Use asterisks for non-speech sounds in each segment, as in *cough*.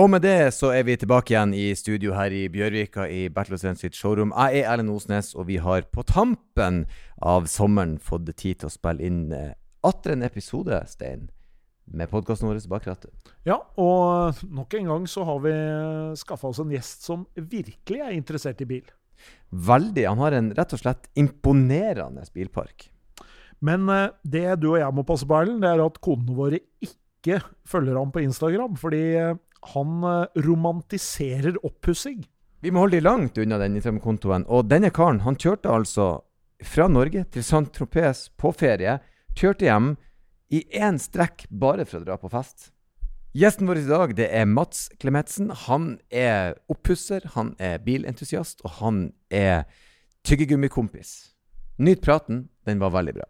Og med det så er vi tilbake igjen i studio her i Bjørvika i Bertil Osen sitt showroom. Jeg er Erlend Osnes, og vi har på tampen av sommeren fått tid til å spille inn eh, atter en episode, Stein, med podkasten vår Bakrattet. Ja, og nok en gang så har vi skaffa oss en gjest som virkelig er interessert i bil. Veldig. Han har en rett og slett imponerende bilpark. Men eh, det du og jeg må passe på, Erlend, det er at kodene våre ikke følger ham på Instagram. Fordi eh, han eh, romantiserer oppussing. Vi må holde de langt unna den Instagram-kontoen. Og denne karen han kjørte altså fra Norge til Saint-Tropez på ferie. Kjørte hjem i én strekk bare for å dra på fest. Gjesten vår i dag det er Mats Klemetsen. Han er oppusser, han er bilentusiast, og han er tyggegummikompis. Nyt praten. Den var veldig bra.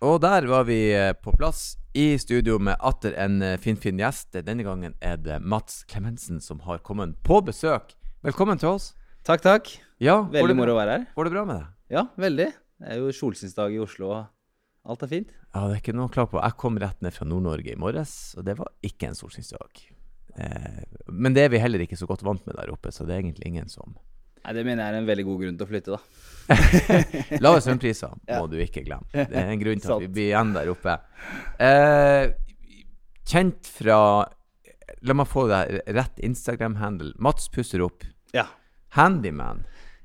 Og der var vi eh, på plass i studio med atter en eh, finfin fin gjest. Denne gangen er det Mats Klemensen som har kommet på besøk. Velkommen til oss. Takk, takk. Ja, veldig moro å være her. Går det bra med deg? Ja, veldig. Det er jo solskinnsdag i Oslo, og alt er fint. Ja, det er ikke noe å klage på. Jeg kom rett ned fra Nord-Norge i morges, og det var ikke en solskinnsdag. Eh, men det er vi heller ikke så godt vant med der oppe, så det er egentlig ingen som Nei, Det mener jeg er en veldig god grunn til å flytte, da. *laughs* Lave strømpriser må du ikke glemme. *laughs* Det er en grunn til at vi blir igjen der oppe. Eh, kjent fra La meg få det rett Instagram-handle. Mats pusser opp. Ja. Handyman.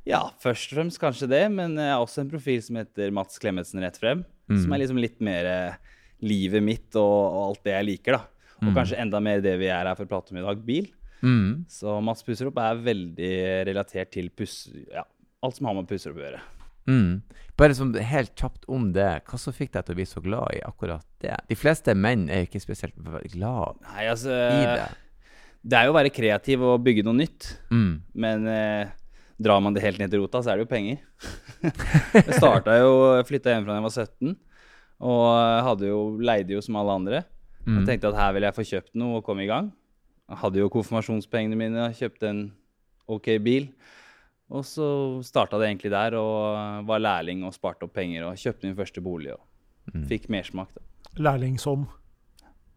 Ja, først og fremst kanskje det, men jeg har også en profil som heter Mats Klemetsen rett frem. Mm. Som er liksom litt mer eh, livet mitt og, og, alt det jeg liker, da. Og mm. kanskje enda mer det vi er her for å prate om i dag, bil. Mm. Så Mats pusser opp er veldig relatert til puss, ja, alt som har med pusser opp å gjøre. Mm. Bare sånn helt kjapt om det. Hva som fikk deg til å bli så glad i akkurat det? De fleste menn er jo ikke spesielt glad Nei, altså, i det. Det er jo å være kreativ og bygge noe nytt. Mm. Men eh, drar man det helt ned til rota, så er det jo penger. *laughs* jeg starta jo Flytta hjemmefra da jeg var 17, og hadde jo, leide jo som alle andre. Mm. Og tenkte at her vil jeg få kjøpt noe og komme i gang. Jeg hadde jo konfirmasjonspengene mine, kjøpte en OK bil. Og så starta det egentlig der, og var lærling og sparte opp penger og kjøpte min første bolig og mm. fikk mersmak. Lærling som?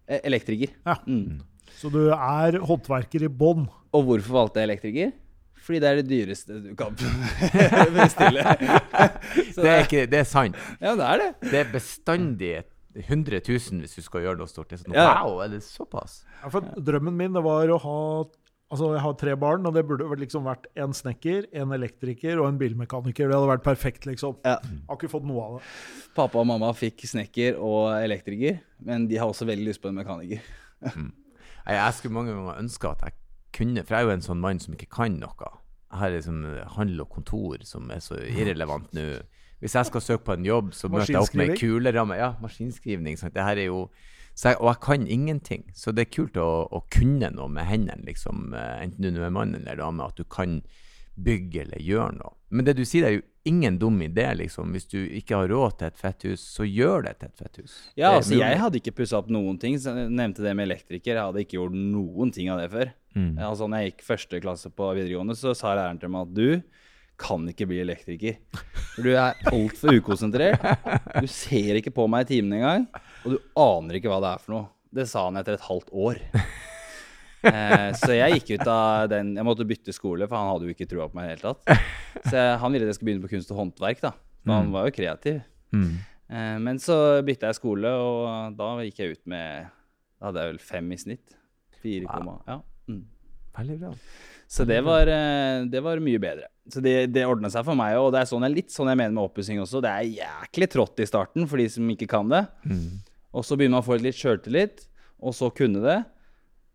E elektriker. Ja. Mm. Så du er håndverker i bånn? Og hvorfor valgte jeg elektriker? Fordi det er det dyreste du kan *laughs* bestille. *laughs* det, er ikke, det er sant. Ja, det er det. Det er bestandig 100 000 hvis du skal gjøre noe stort. Det er sånn, ja. Wow, er det såpass? Ja, for drømmen min det var å ha Altså, Jeg har tre barn, og det burde liksom vært en snekker, en elektriker og en bilmekaniker. Det hadde vært perfekt, liksom. Ja. Har ikke fått noe av det. Pappa og mamma fikk snekker og elektriker, men de har også veldig lyst på en mekaniker. *laughs* mm. Jeg skulle mange ganger ønske at jeg kunne, for jeg er jo en sånn mann som ikke kan noe. Jeg har liksom handel og kontor som er så irrelevant nå. Hvis jeg skal søke på en jobb, så møter jeg opp med kuleramme. Ja, maskinskrivning. Sant? Det her er jo jeg, og jeg kan ingenting. Så det er kult å, å kunne noe med hendene, liksom, eh, enten du er mann eller dame, at du kan bygge eller gjøre noe. Men det du sier, er jo ingen dum idé. liksom. Hvis du ikke har råd til et fetthus, så gjør det til et fetthus. Ja, altså Jeg hadde ikke pussa opp noen ting. Så jeg nevnte det med elektriker. Jeg hadde ikke gjort noen ting av det før. Mm. Altså når jeg gikk første klasse på videregående, så sa læreren til meg at du kan ikke bli elektriker. For du er altfor ukonsentrert. Du ser ikke på meg i timen engang. Og du aner ikke hva det er for noe. Det sa han etter et halvt år. Eh, så jeg gikk ut av den Jeg måtte bytte skole, for han hadde jo ikke trua på meg i det hele tatt. Så jeg, han ville at jeg skulle begynne på kunst og håndverk, da. For han mm. var jo kreativ. Mm. Eh, men så bytta jeg skole, og da gikk jeg ut med Da hadde jeg vel fem i snitt. 4, wow. ja. Veldig bra. Så det var, eh, det var, mye bedre. Så det, det ordna seg for meg og det er sånn, litt sånn jeg mener med oppussing også. Det er jæklig trått i starten for de som ikke kan det. Mm. Og så begynner man å få litt sjøltillit, og så kunne det.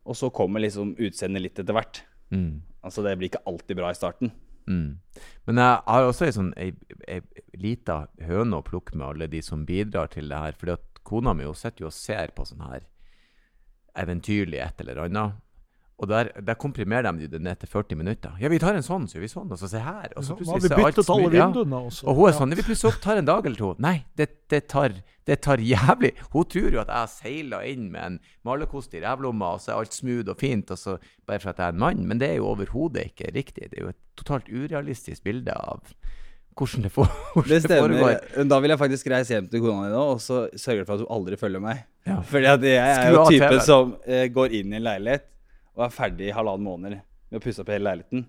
Og så kommer liksom utseendet litt etter hvert. Mm. Altså det blir ikke alltid bra i starten. Mm. Men jeg har også ei sånn, lita høne å plukke med alle de som bidrar til det her. fordi at kona mi sitter jo og ser på sånn her eventyrlig et eller annet. Og der, der komprimerer de det ned til 40 minutter. Ja, vi tar en sånn, så gjør vi sånn, og så se her. Og så Nå har vi byttet alle smidig. Ja. også. Og hun er Ja. sånn Vi plutselig opp, tar en dag eller to. Nei, det, det, tar, det tar jævlig Hun tror jo at jeg har seila inn med en malerkost i revlomma, og så er alt smooth og fint, og så bare for at jeg er en mann. Men det er jo overhodet ikke riktig. Det er jo et totalt urealistisk bilde av hvordan det, for, *laughs* hvordan Det stemmer. foregår. Da vil jeg faktisk reise hjem til kona di nå, og så sørge for at hun aldri følger meg. Ja. Fordi at jeg er jo typen som uh, går inn i en leilighet og er ferdig i halvannen måned med å pusse opp hele leiligheten.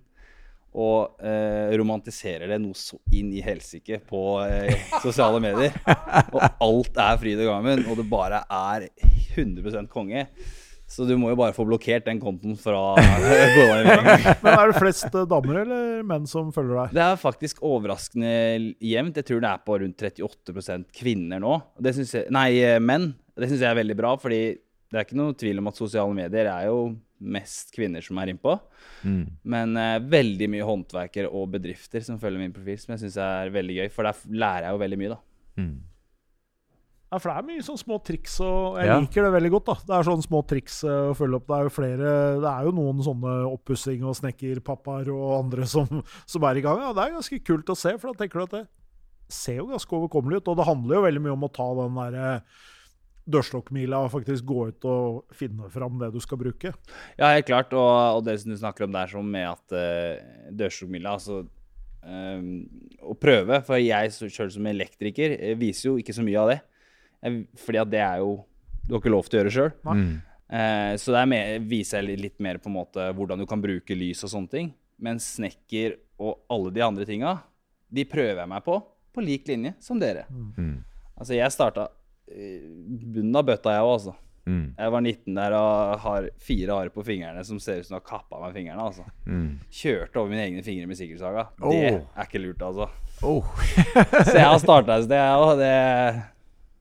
Og eh, romantiserer det noe så inn i helsike på eh, sosiale medier. Og alt er fryd og gammen, og det bare er 100% konge. Så du må jo bare få blokkert den kontoen fra. *laughs* Men er det flest eh, damer eller menn som følger deg? Det er faktisk overraskende jevnt. Jeg tror det er på rundt 38 kvinner nå. Det synes jeg, nei, eh, menn. Det syns jeg er veldig bra, fordi det er ikke noe tvil om at sosiale medier er jo mest kvinner som er innpå. Mm. Men eh, veldig mye håndverkere og bedrifter som følger min profil, som jeg syns er veldig gøy. For der lærer jeg jo veldig mye, da. Mm. Ja, for det er mye sånn små triks, og jeg Ja. liker det veldig godt. da. Det er sånne små triks eh, å følge opp. Det er jo flere, det er jo noen sånne oppussing- og snekkerpappaer og andre som, som er i gang. Ja, Det er ganske kult å se, for da tenker du at det ser jo ganske overkommelig ut. Og det handler jo veldig mye om å ta den derre dørstokkmila og faktisk gå ut og finne fram det du skal bruke. Ja, helt klart. Og, og det som du snakker om der, som med at uh, dørstokkmila Altså um, å prøve. For jeg sjøl som elektriker eh, viser jo ikke så mye av det. Fordi at det er jo Du har ikke lov til å gjøre sjøl. Mm. Uh, så der viser jeg litt mer på en måte hvordan du kan bruke lys og sånne ting. Men snekker og alle de andre tinga, de prøver jeg meg på på lik linje som dere. Mm. Altså, jeg starta bunnen av bøtta, jeg òg, altså. Mm. Jeg var 19 der og har fire arr på fingrene som ser ut som de har kappa meg fingrene. altså. Mm. Kjørte over mine egne fingre med sikkerhetssaga. Det Oh. er ikke lurt, altså. Oh. *laughs* Så jeg har starta et sted, jeg òg. Det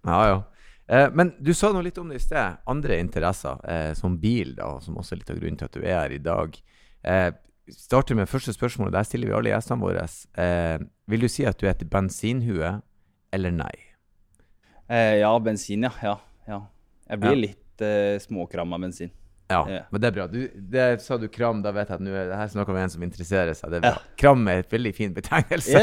Ja, ja. Eh, men du sa noe litt om det i sted. Andre interesser, eh, som bil, da, som også er litt av grunnen til at du er her i dag. Eh, starter med første spørsmål. Der stiller vi alle gjestene våre. Eh, vil du si at du er et bensinhue eller nei? Eh, Ja, bensin, ja. ja, ja. Jeg blir Ja. litt eh, småkram av bensin. Ja, Ja. men det er bra. Du, det sa du kram, da vet jeg at nå er det her snakker vi om en som interesserer seg. Det er bra. Ja. Kram er et veldig fin betegnelse.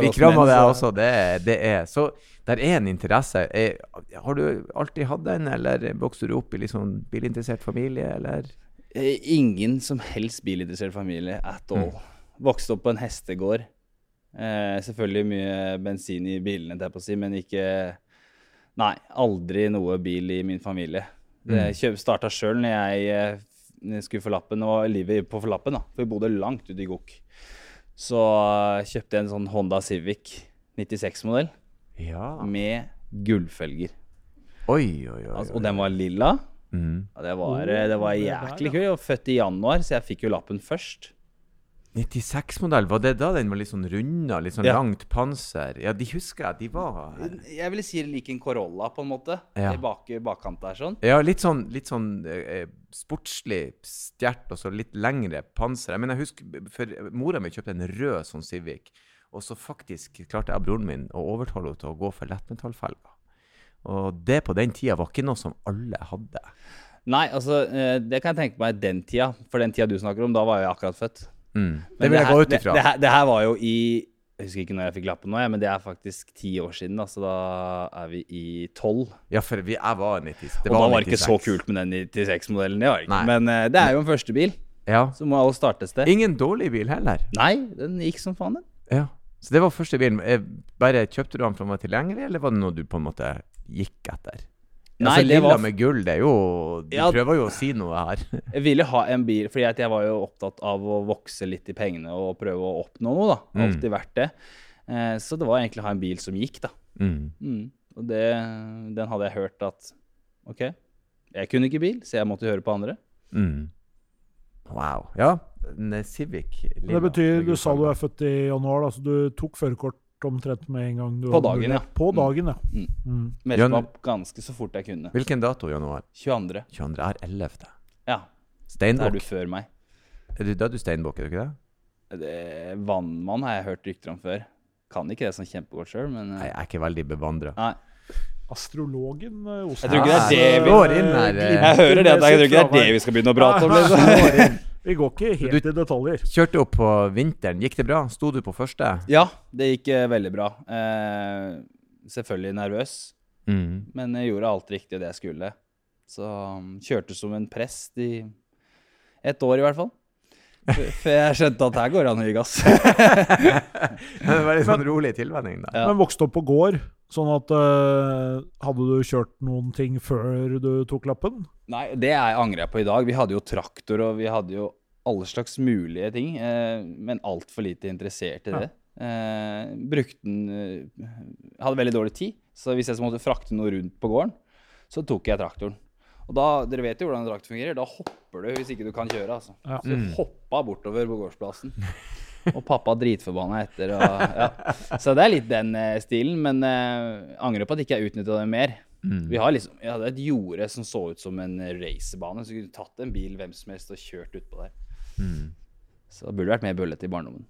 Vi krammer deg også, det det er Så der er en interesse. Er, har du alltid hatt den, eller vokste du opp i litt sånn bilinteressert familie, eller? Eh, Ingen som helst bilinteressert familie at all. Vokste opp på en hestegård. Eh, selvfølgelig mye bensin i bilene, det men ikke Nei, aldri noe bil i min familie. Det kjøp, starta sjøl når jeg eh, skulle få lappen, og livet på forlappen, da. For vi bodde langt ute i Gokk. Så eh, kjøpte jeg en sånn Honda Civic 96-modell Ja. med gullfelger. Oi, oi, oi. Altså, og den var lilla. Mm. Ja, det, var, eh, det var Oh, jæklig ja. kult. Jeg var født i januar, så jeg fikk jo lappen først. 96-modell, var det da den var litt sånn runda, litt sånn Ja. langt panser? Ja, de husker jeg, de var Jeg ville si det lik en Corolla, på en måte. Ja. I bak, bakkant der, sånn. Ja, litt sånn, litt sånn eh, sportslig stjert og så litt lengre panser. Jeg mener, jeg husker, for Mora mi kjøpte en rød sånn Civic, og så faktisk klarte jeg og broren min å overtale henne til å gå for lettmetallfelger. Og det på den tida var ikke noe som alle hadde. Nei, altså, eh, det kan jeg tenke meg den tida. For den tida du snakker om, da var jeg akkurat født. Mm. Det vil jeg her- gå ut ifra. det, her, det her var jo i Jeg husker ikke når jeg fikk lappen nå, men det er faktisk ti år siden. Da, så da er vi i tolv. Ja, for vi, jeg var 96. Og da var det ikke så kult med den 96-modellen. Det var det Nei. Men uh, det er jo en førstebil, Ja. så må alle starte et sted. Ingen dårlig bil heller. Nei, den gikk som faen, den. Ja. Så det var første bilen. Eh, Bare Kjøpte du den for den var tilgjengelig, eller var det noe du på en måte gikk etter? Nei, altså, Lilla var- med gull, det er jo Du Ja. prøver jo å si noe her. *laughs* Jeg ville ha en bil, fordi jeg var jo opptatt av å vokse litt i pengene og prøve å oppnå noe. da. Mm. Alltid vært det. Eh, så det var egentlig å ha en bil som gikk, da. Mm. Mm. Og det, den hadde jeg hørt at OK, jeg kunne ikke bil, så jeg måtte høre på andre. Mm. Wow. Ja, Civic Lilla. Det betyr, Du sa du er født i januar, da, så du tok førerkort omtrent med en gang? du På dagen, ja. På Mm. dagen, ja. Mm. Mm. Meldte meg opp ganske så fort jeg kunne. Hvilken dato i januar? 22. 22. er 11. Ja, da er du før meg. Er du, da er du steinbukk, er du ikke det? Det, vannmann har jeg hørt rykter om før. Kan ikke det sånn kjempegodt sjøl, men Nei, eh, jeg er ikke veldig bevandra. Nei. Astrologen eh, Osen. Jeg tror ikke det er det vi- eh. Jeg hører det. Jeg tror ikke det er det vi skal begynne å prate om. Liksom. Vi går ikke helt i detaljer. Kjørte opp på vinteren. Gikk det bra? Sto du på første? Ja, det gikk eh, veldig bra. Eh, selvfølgelig nervøs, Mm. men jeg gjorde alt riktig det jeg skulle. Så um, kjørte som en prest i et år, i hvert fall. For *laughs* jeg skjønte at her går det an å gi gass. *laughs* Det var litt sånn rolig tilvenning, da. Ja. Men vokste opp på gård, sånn at uh, Hadde du kjørt noen ting før du tok lappen? Nei, det er- angrer jeg på i dag. Vi hadde jo traktor, og vi hadde jo alle slags mulige ting, eh, men altfor lite interessert i det. Eh, brukte den eh, Hadde veldig dårlig tid, så hvis jeg så måtte frakte noe rundt på gården, så tok jeg traktoren. Og da, Dere vet jo hvordan en traktor fungerer. Da hopper du hvis ikke du kan kjøre. altså. Ja. Så jeg hoppa bortover på gårdsplassen. *laughs* Og pappa dritforbanna etter. Og, ja. Så det er litt den eh, stilen, men eh, angrer på at jeg ikke utnytta det mer. Mm. Vi har liksom, Jeg hadde et jorde som så ut som en racerbane, så kunne du tatt en bil hvem som helst og kjørt utpå der. Mm. Så det burde vært mer bøllete i barndommen.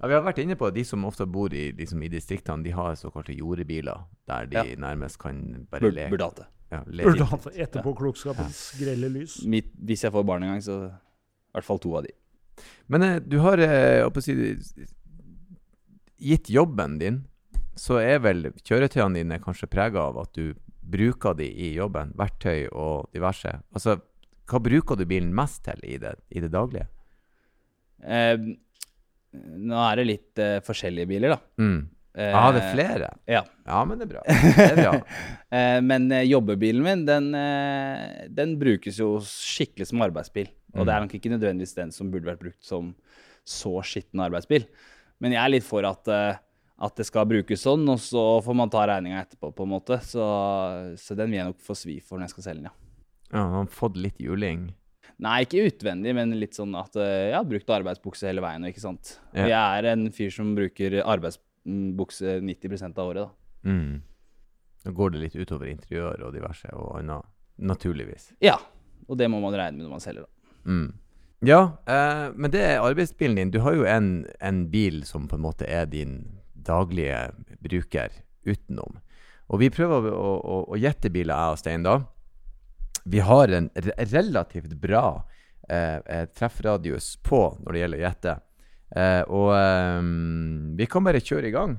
Ja, vi har vært inne på at De som ofte bor i, liksom, i distriktene, de har såkalte jordebiler, der de Ja. nærmest kan bare Bur leke. burde hatt det. Ja, le hatt etterpåklokskapens grelle lys. Mitt, hvis jeg får barn en gang, så i hvert fall to av de. Men eh, du har eh, si, Gitt jobben din, så er vel kjøretøyene dine kanskje prega av at du bruker de i jobben? Verktøy og diverse. Altså, hva bruker du bilen mest til i det, i det daglige? Eh, nå er det litt eh, forskjellige biler, da. Mm. Eh, Ja, det er flere? Ja. Ja, men det er bra. Det er bra. *laughs* Eh, men eh, jobbebilen min, den, eh, den brukes jo skikkelig som arbeidsbil. Og det er nok ikke nødvendigvis den som burde vært brukt som så skitten arbeidsbil. Men jeg er litt for at, eh, at det skal brukes sånn, og så får man ta regninga etterpå, på en måte. Så, så den vil jeg nok få svi for når jeg skal selge den, ja. Ja, han har fått litt juling. Nei, ikke utvendig, men litt sånn at eh, jeg har brukt arbeidsbukse hele veien, ikke sant. Ja. Jeg er en fyr som bruker arbeidsbukse 90% av året, da. Mm. Da går det litt utover interiør og diverse og annet, naturligvis. Ja, og det må man regne med når man selger, da. Mm. Ja, eh, men det er arbeidsbilen din. Du har jo en, en bil som på en måte er din daglige bruker utenom. Og vi prøver å, å, å gjette biler, jeg og Stein, da. Vi har en relativt bra eh, eh, treffradius på når det gjelder å gjette. Eh, og eh, vi kan bare kjøre i gang.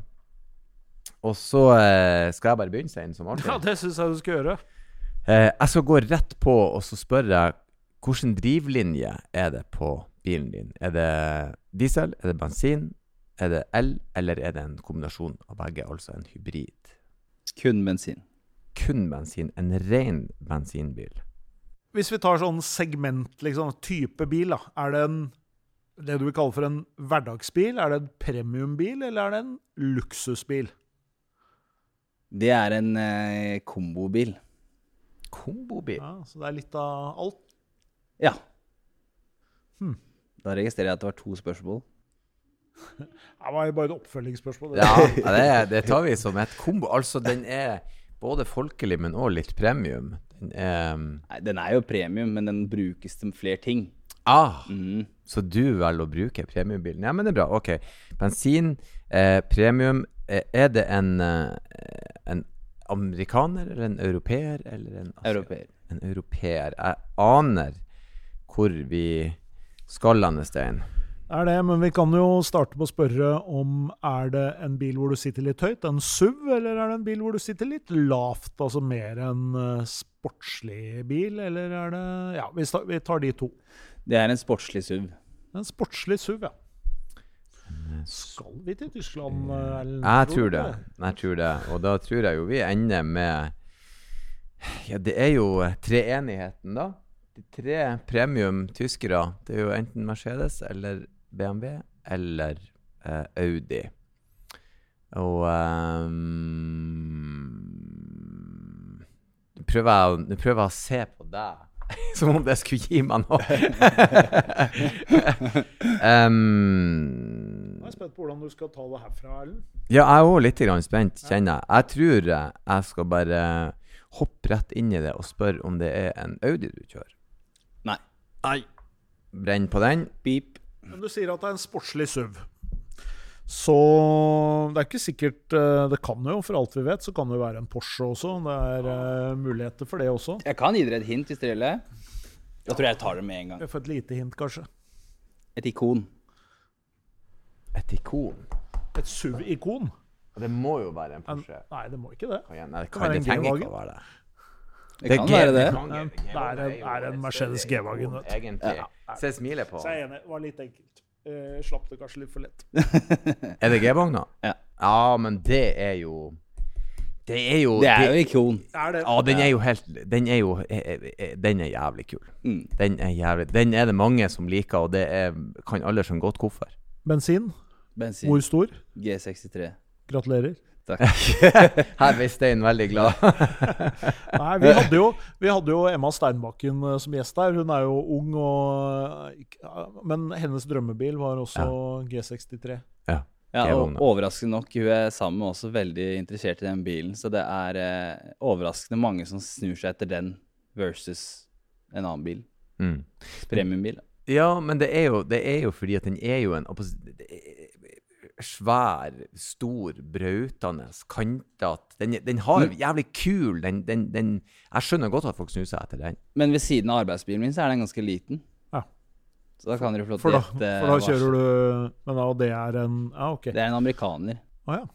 Og så eh, skal jeg bare begynne, Stein, som alltid. *laughs* Ja, det syns jeg du skal gjøre. Eh, jeg skal gå rett på og så spørre jeg hvilken drivlinje er det på bilen din? Er det diesel, er det bensin, er det el, eller er det en kombinasjon av begge, altså en hybrid? Kun bensin. Kun bensin, en ren bensinbil. Hvis vi tar sånn segment, liksom, type bil, da. Er det en det du vil kalle for en hverdagsbil? Er det en premiumbil, eller er det en luksusbil? Det er en eh, kombobil. Kombobil? Ja, Så det er litt av alt. Ja. Hmm. Da registrerer jeg at det var to spørsmål. *laughs* Det var jo bare et oppfølgingsspørsmål. det. Ja, ja, *laughs* det, det tar vi som et kombo. Altså, den er både folkelig, men òg litt premium. Den er Nei, den er jo premium, men den brukes til flere ting. Ah! mm. Så du velger å bruke premiumbilen? Ja, men det er bra. Ok. Bensin, eh, premium. Eh, er det en, eh, en amerikaner eller en europeer eller en asiat? Europeer. En europeer. Jeg aner hvor vi skal lande, Stein. Det er det, men vi kan jo starte med å spørre om er det en bil hvor du sitter litt høyt, en SUV, eller er det en bil hvor du sitter litt lavt, altså mer en eh, sportslig bil, eller er det Ja, vi, tar, vi tar de to. Det er en sportslig SUV. En sportslig SUV, ja. Skal vi til Tyskland, eh, Erlend? Jeg tror det. det? Jeg tror det. Og da tror jeg jo vi ender med Ja, det er jo treenigheten, da. De tre premium tyskere. Det er jo enten Mercedes eller BMW eller eh, Audi. Og um, Nå prøver jeg nå prøver jeg å se på deg *laughs* som om det skulle gi meg noe. um, *laughs* Jeg er spent på hvordan du skal ta det herfra, Erlend. ja, jeg er òg litt spent, kjenner jeg. Jeg tror eh, jeg skal bare hoppe rett inn i det og spørre om det er en Audi du kjører. Nei. Nei. Brenn på den. Beep. Men du sier at det er en sportslig SUV. Så det er ikke sikkert eh, Det kan jo, for alt vi vet, så kan det jo være en Porsche også. Det er eh, muligheter for det også. Jeg kan gi dere et hint hvis dere vil det. Da tror jeg jeg tar det med en gang. Får et lite hint, kanskje. Et ikon. Et ikon. Et SUV-ikon. Det må jo være en En- Porsche. Nei, det må ikke det. Nei, det, kan kan, det en trenger ikke G-Wagen. å være det. Det kan være det. Det er- det en- er en Mercedes. Egentlig. Ja. Se smilet på Så jeg er enig. Det var litt enkelt. Uh, slapp det kanskje litt for lett. *laughs* Er det G-vogna? Ja. Ja, men det er jo Det er jo Det er jo ikon. Det? Ja, den er jo helt Den er jo eh, eh, Den er jævlig kul. Mm. Den er jævlig Den er det mange som liker, og det er, kan alle skjønne godt hvorfor. Bensin? Bensin. Hvor stor? G63. Gratulerer. Takk. *laughs* Her ble Stein veldig glad. *laughs* Nei, vi hadde jo, vi hadde jo Emma Steinbakken eh, som gjest der. Hun er jo ung, og, eh, men hennes drømmebil var også G63. Ja. Ja, og overraskende nok, hun er sammen med også veldig interessert i den bilen. Så det er eh, overraskende mange som snur seg etter den versus en annen bil. Mm. Premiumbil. Ja, men det er, jo, det er jo fordi at den er jo en svær, stor, brautende, kantete den, den har jævlig kul den, den, den Jeg skjønner godt at folk snur seg etter den. Men ved siden av arbeidsbilen min så er den ganske liten. Ja. Så da kan dere flott gjette. For for da kjører du Men da, og det er en Ja, OK. Det er en amerikaner. Å ja.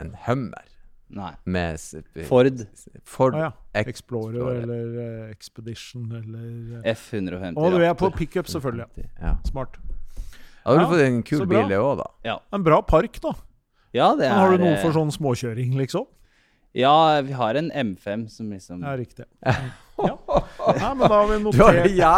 En Hummer Nei. med Ford Ford ah, ja. Explorer, Explorer. eller eh, Expedition eller eh. F150. Og du er på pickup, selvfølgelig. Ja. Smart. Da har du Ja, fått en kul så bra. bil, det òg, da. Ja. En bra park, da. ja, det er Men har du noe eh, for sånn småkjøring, liksom? Ja, vi har en M5 som liksom Ja, riktig. *laughs* Ja. Nei, men da har vi *laughs* Du har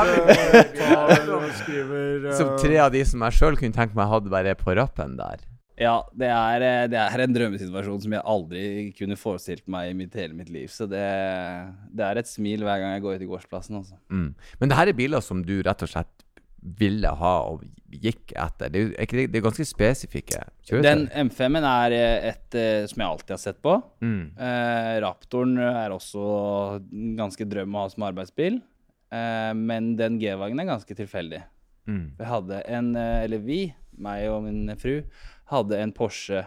notert eh, og *laughs* skriver uh, Som tre av de som jeg sjøl kunne tenke meg hadde bare på rappen der. Ja, det er, eh, det er en drømmesituasjon som jeg aldri kunne forestilt meg i mitt, hele mitt liv. Så det, det er et smil hver gang jeg går ut i gårdsplassen. Altså. Mm. Men det her er biler som du rett og slett ville ha og gikk etter. Det er, det, det er ganske spesifikke kjøretøy. Den M5-en er eh, et eh, som jeg alltid har sett på. mm. Eh, Raptoren er også ganske drøm å ha som arbeidsbil. Eh, men den G-vagen er ganske tilfeldig. Mm. Vi hadde en, eh, eller vi, meg og min fru, hadde en Porsche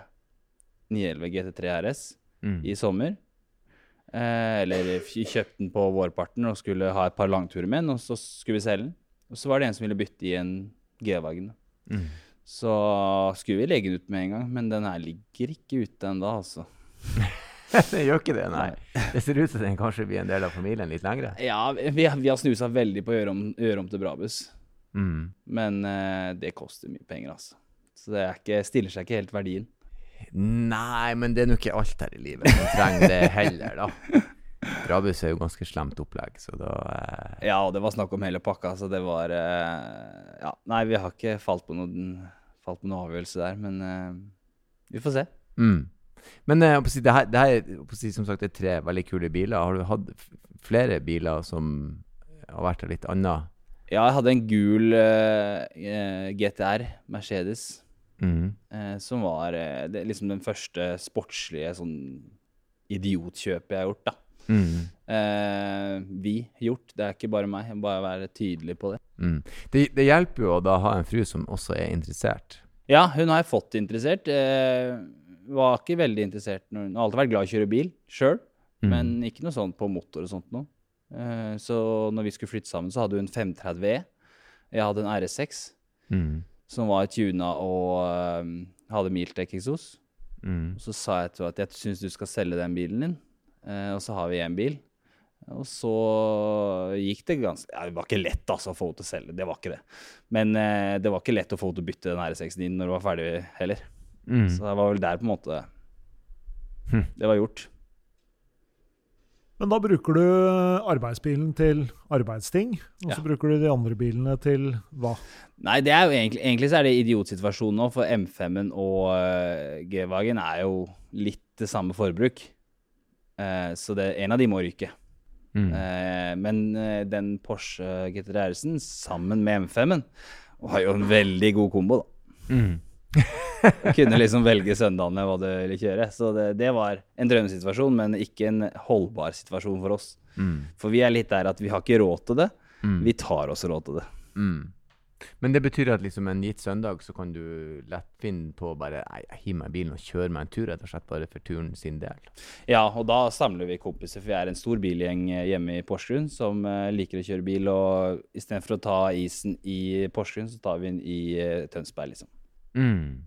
911 GT3 RS Mm. i sommer. Eh, eller kjøpte den på vårparten og skulle ha et par langturer med den, og så skulle vi selge den. Og så var det en som ville bytte i en G-vagn. Mm. Så skulle vi legge den ut med en gang, men den her ligger ikke ute ennå, altså. *laughs* det gjør ikke det, nei. Det ser ut som den kanskje blir en del av familien litt lengre. Ja, vi, vi har snusa veldig på å gjøre om, gjøre om til Brabus, Mm. men uh, det koster mye penger, altså. Så det ikke, stiller seg ikke helt verdien. Nei, men det er nå ikke alt her i livet som trenger det heller, da. *laughs* Brabus er jo ganske slemt opplegg, så da eh, Ja, og det var snakk om hele pakka, så det var eh, Ja, nei, vi har ikke falt på noen, falt på noen avgjørelse der, men eh, vi får se. mm. Men eh, det her, det her er som sagt er tre veldig kule biler. Har du hatt flere biler som har vært av litt annet? Ja, jeg hadde en gul eh, eh, GTR Mercedes. Mm. Eh, som var eh, det, liksom den første sportslige sånn idiotkjøpet jeg har gjort, da. Mm. Eh, vi gjort, det er ikke bare meg. Jeg må bare være tydelig på det. Mm. Det, det hjelper jo å da ha en fru som også er interessert. Ja, hun har jeg fått interessert. Eh, var ikke veldig interessert når Hun har alltid vært glad i å kjøre bil sjøl, Mm. men ikke noe sånt på motor og sånt noe. Eh, så når vi skulle flytte sammen, så hadde hun 530 E. Jeg hadde en RS6 Mm. som var tuna og eh, hadde Miltec-eksos. Mm. Så sa jeg til henne at jeg syns du skal selge den bilen din, og så har vi én bil. Og så gikk det ganske ja, Det var ikke lett altså, å få henne til å selge, det var ikke det. Men eh, det var ikke lett å få henne til å bytte den R6-en din når hun var ferdig heller. Mm. Så det var vel der på en måte Hm. det var gjort. Men da bruker du arbeidsbilen til arbeidsting, og så Ja. bruker du de andre bilene til hva? Nei, det er jo egentlig, egentlig så er det idiotsituasjonen nå, for M5-en og eh, G-Wagen er jo litt det samme forbruk. Eh, så det, en av de må ryke. Mm. Eh, men eh, den Porsche GT3 RS-en sammen med M5-en var jo en veldig god kombo, da. Mm. *laughs* Kunne liksom velge søndagene hva du ville kjøre. Så det, det var en drømmesituasjon, men ikke en holdbar situasjon for oss. Mm. For vi er litt der at vi har ikke råd til det. Mm. Vi tar oss råd til det. Mm. Men det betyr at liksom en gitt søndag så kan du lett finne på å bare Nei, jeg hiver meg i bilen og kjører meg en tur, rett og slett bare for turen sin del. Ja, og da samler vi kompiser, for vi er en stor bilgjeng eh, hjemme i Porsgrunn som eh, liker å kjøre bil. Og istedenfor å ta isen i Porsgrunn, så tar vi den i eh, Tønsberg, liksom. Mm.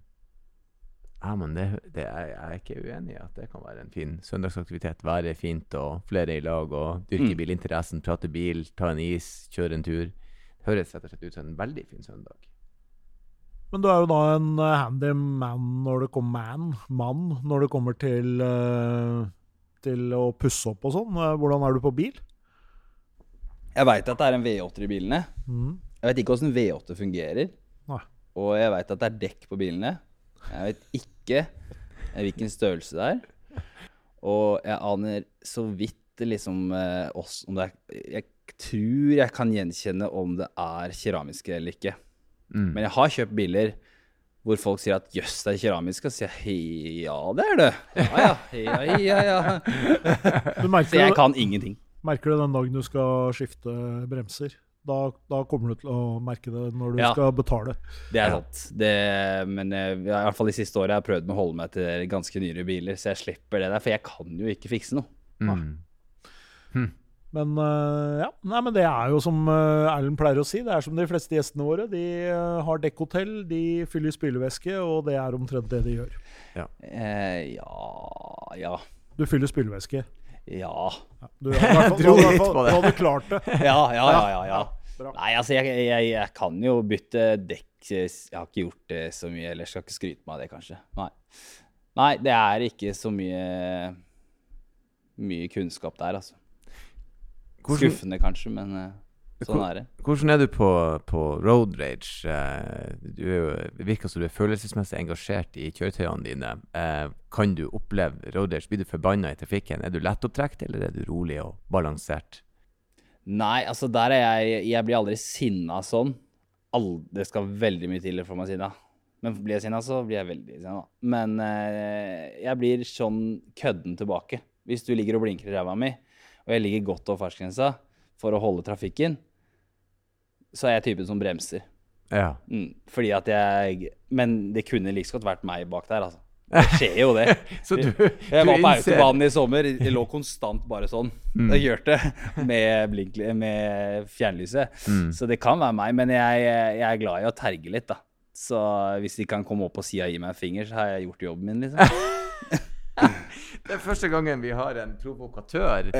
Ja, men det, det er, jeg er ikke uenig i at det kan være en fin søndagsaktivitet. Været er fint, og flere i lag, og dyrke Mm. bilinteressen, prate bil, ta en is, kjøre en tur. Høres rett og slett ut som en veldig fin søndag. Men du er jo da en eh, handy man når det kommer man, mann når det kommer til, eh, til å pusse opp og sånn. Eh, Hvordan er du på bil? Jeg veit at det er en V8 i bilene. Mm. Jeg vet ikke åssen V8 fungerer. Nei. Og jeg veit at det er dekk på bilene. Jeg vet ikke hvilken størrelse det er. Og jeg aner så vidt liksom oss om det er Jeg tror jeg kan gjenkjenne om det er keramiske eller ikke. Mm. Men jeg har kjøpt biler hvor folk sier at jøss, det er keramisk. Og så sier jeg ja, det er det. Ja ja, ja, ja, ja. *laughs* Så jeg kan ingenting. merker du den dagen du skal skifte bremser. Da, da kommer du til å merke det når du Ja. skal betale. Det er sant. Det, men eh, i hvert fall de siste åra har jeg prøvd med å holde meg til ganske nyere biler, så jeg slipper det der. For jeg kan jo ikke fikse noe. Mm. Men eh, ja, Nei, men det er jo som eh, Erlend pleier å si, det er som de fleste gjestene våre. De eh, har dekkhotell, de fyller spylevæske, og det er omtrent det de gjør. Eh, ja Ja. Du fyller spylevæske. Ja. Ja, du, har i hvert fall- *laughs* Dro litt på det. Du hadde klart det. *laughs* Ja, ja, ja. ja, ja. Nei, altså, jeg, jeg, jeg kan jo bytte dekk. Jeg har ikke gjort det så mye, eller skal ikke skryte meg av det, kanskje. Nei. Nei, det er ikke så mye mye kunnskap der, altså. Hvordan, Skuffende, kanskje, men eh, sånn er det. hvordan er du på, på road rage? Eh, Du jo, virker som du er følelsesmessig engasjert i kjøretøyene dine. Eh, Kan du oppleve road rage? Blir du forbanna i trafikken? Er du lettopptrukket, eller er du rolig og balansert? Nei, altså der er jeg Jeg blir aldri sinna sånn. Al- det skal veldig mye til for meg sinna. Men blir jeg sinna, så blir jeg veldig sinna. Men jeg blir sånn kødden tilbake. Hvis du ligger og blinker i ræva mi, og jeg ligger godt over fartsgrensa for å holde trafikken, så er jeg typen som bremser. Ja. Mm, fordi at jeg Men det kunne like godt vært meg bak der, altså. *laughs* Det skjer jo det. Så du, Jeg var på autobanen i sommer. Jeg lå konstant bare sånn. Mm. Jeg kjørte med, blink, med fjernlyset. Mm. Så det kan være meg, men jeg, jeg er glad i å terge litt, da. Så hvis de kan komme opp på sida og gi meg en finger, så har jeg gjort jobben min, liksom. *laughs* Det er første gangen vi har en provokatør.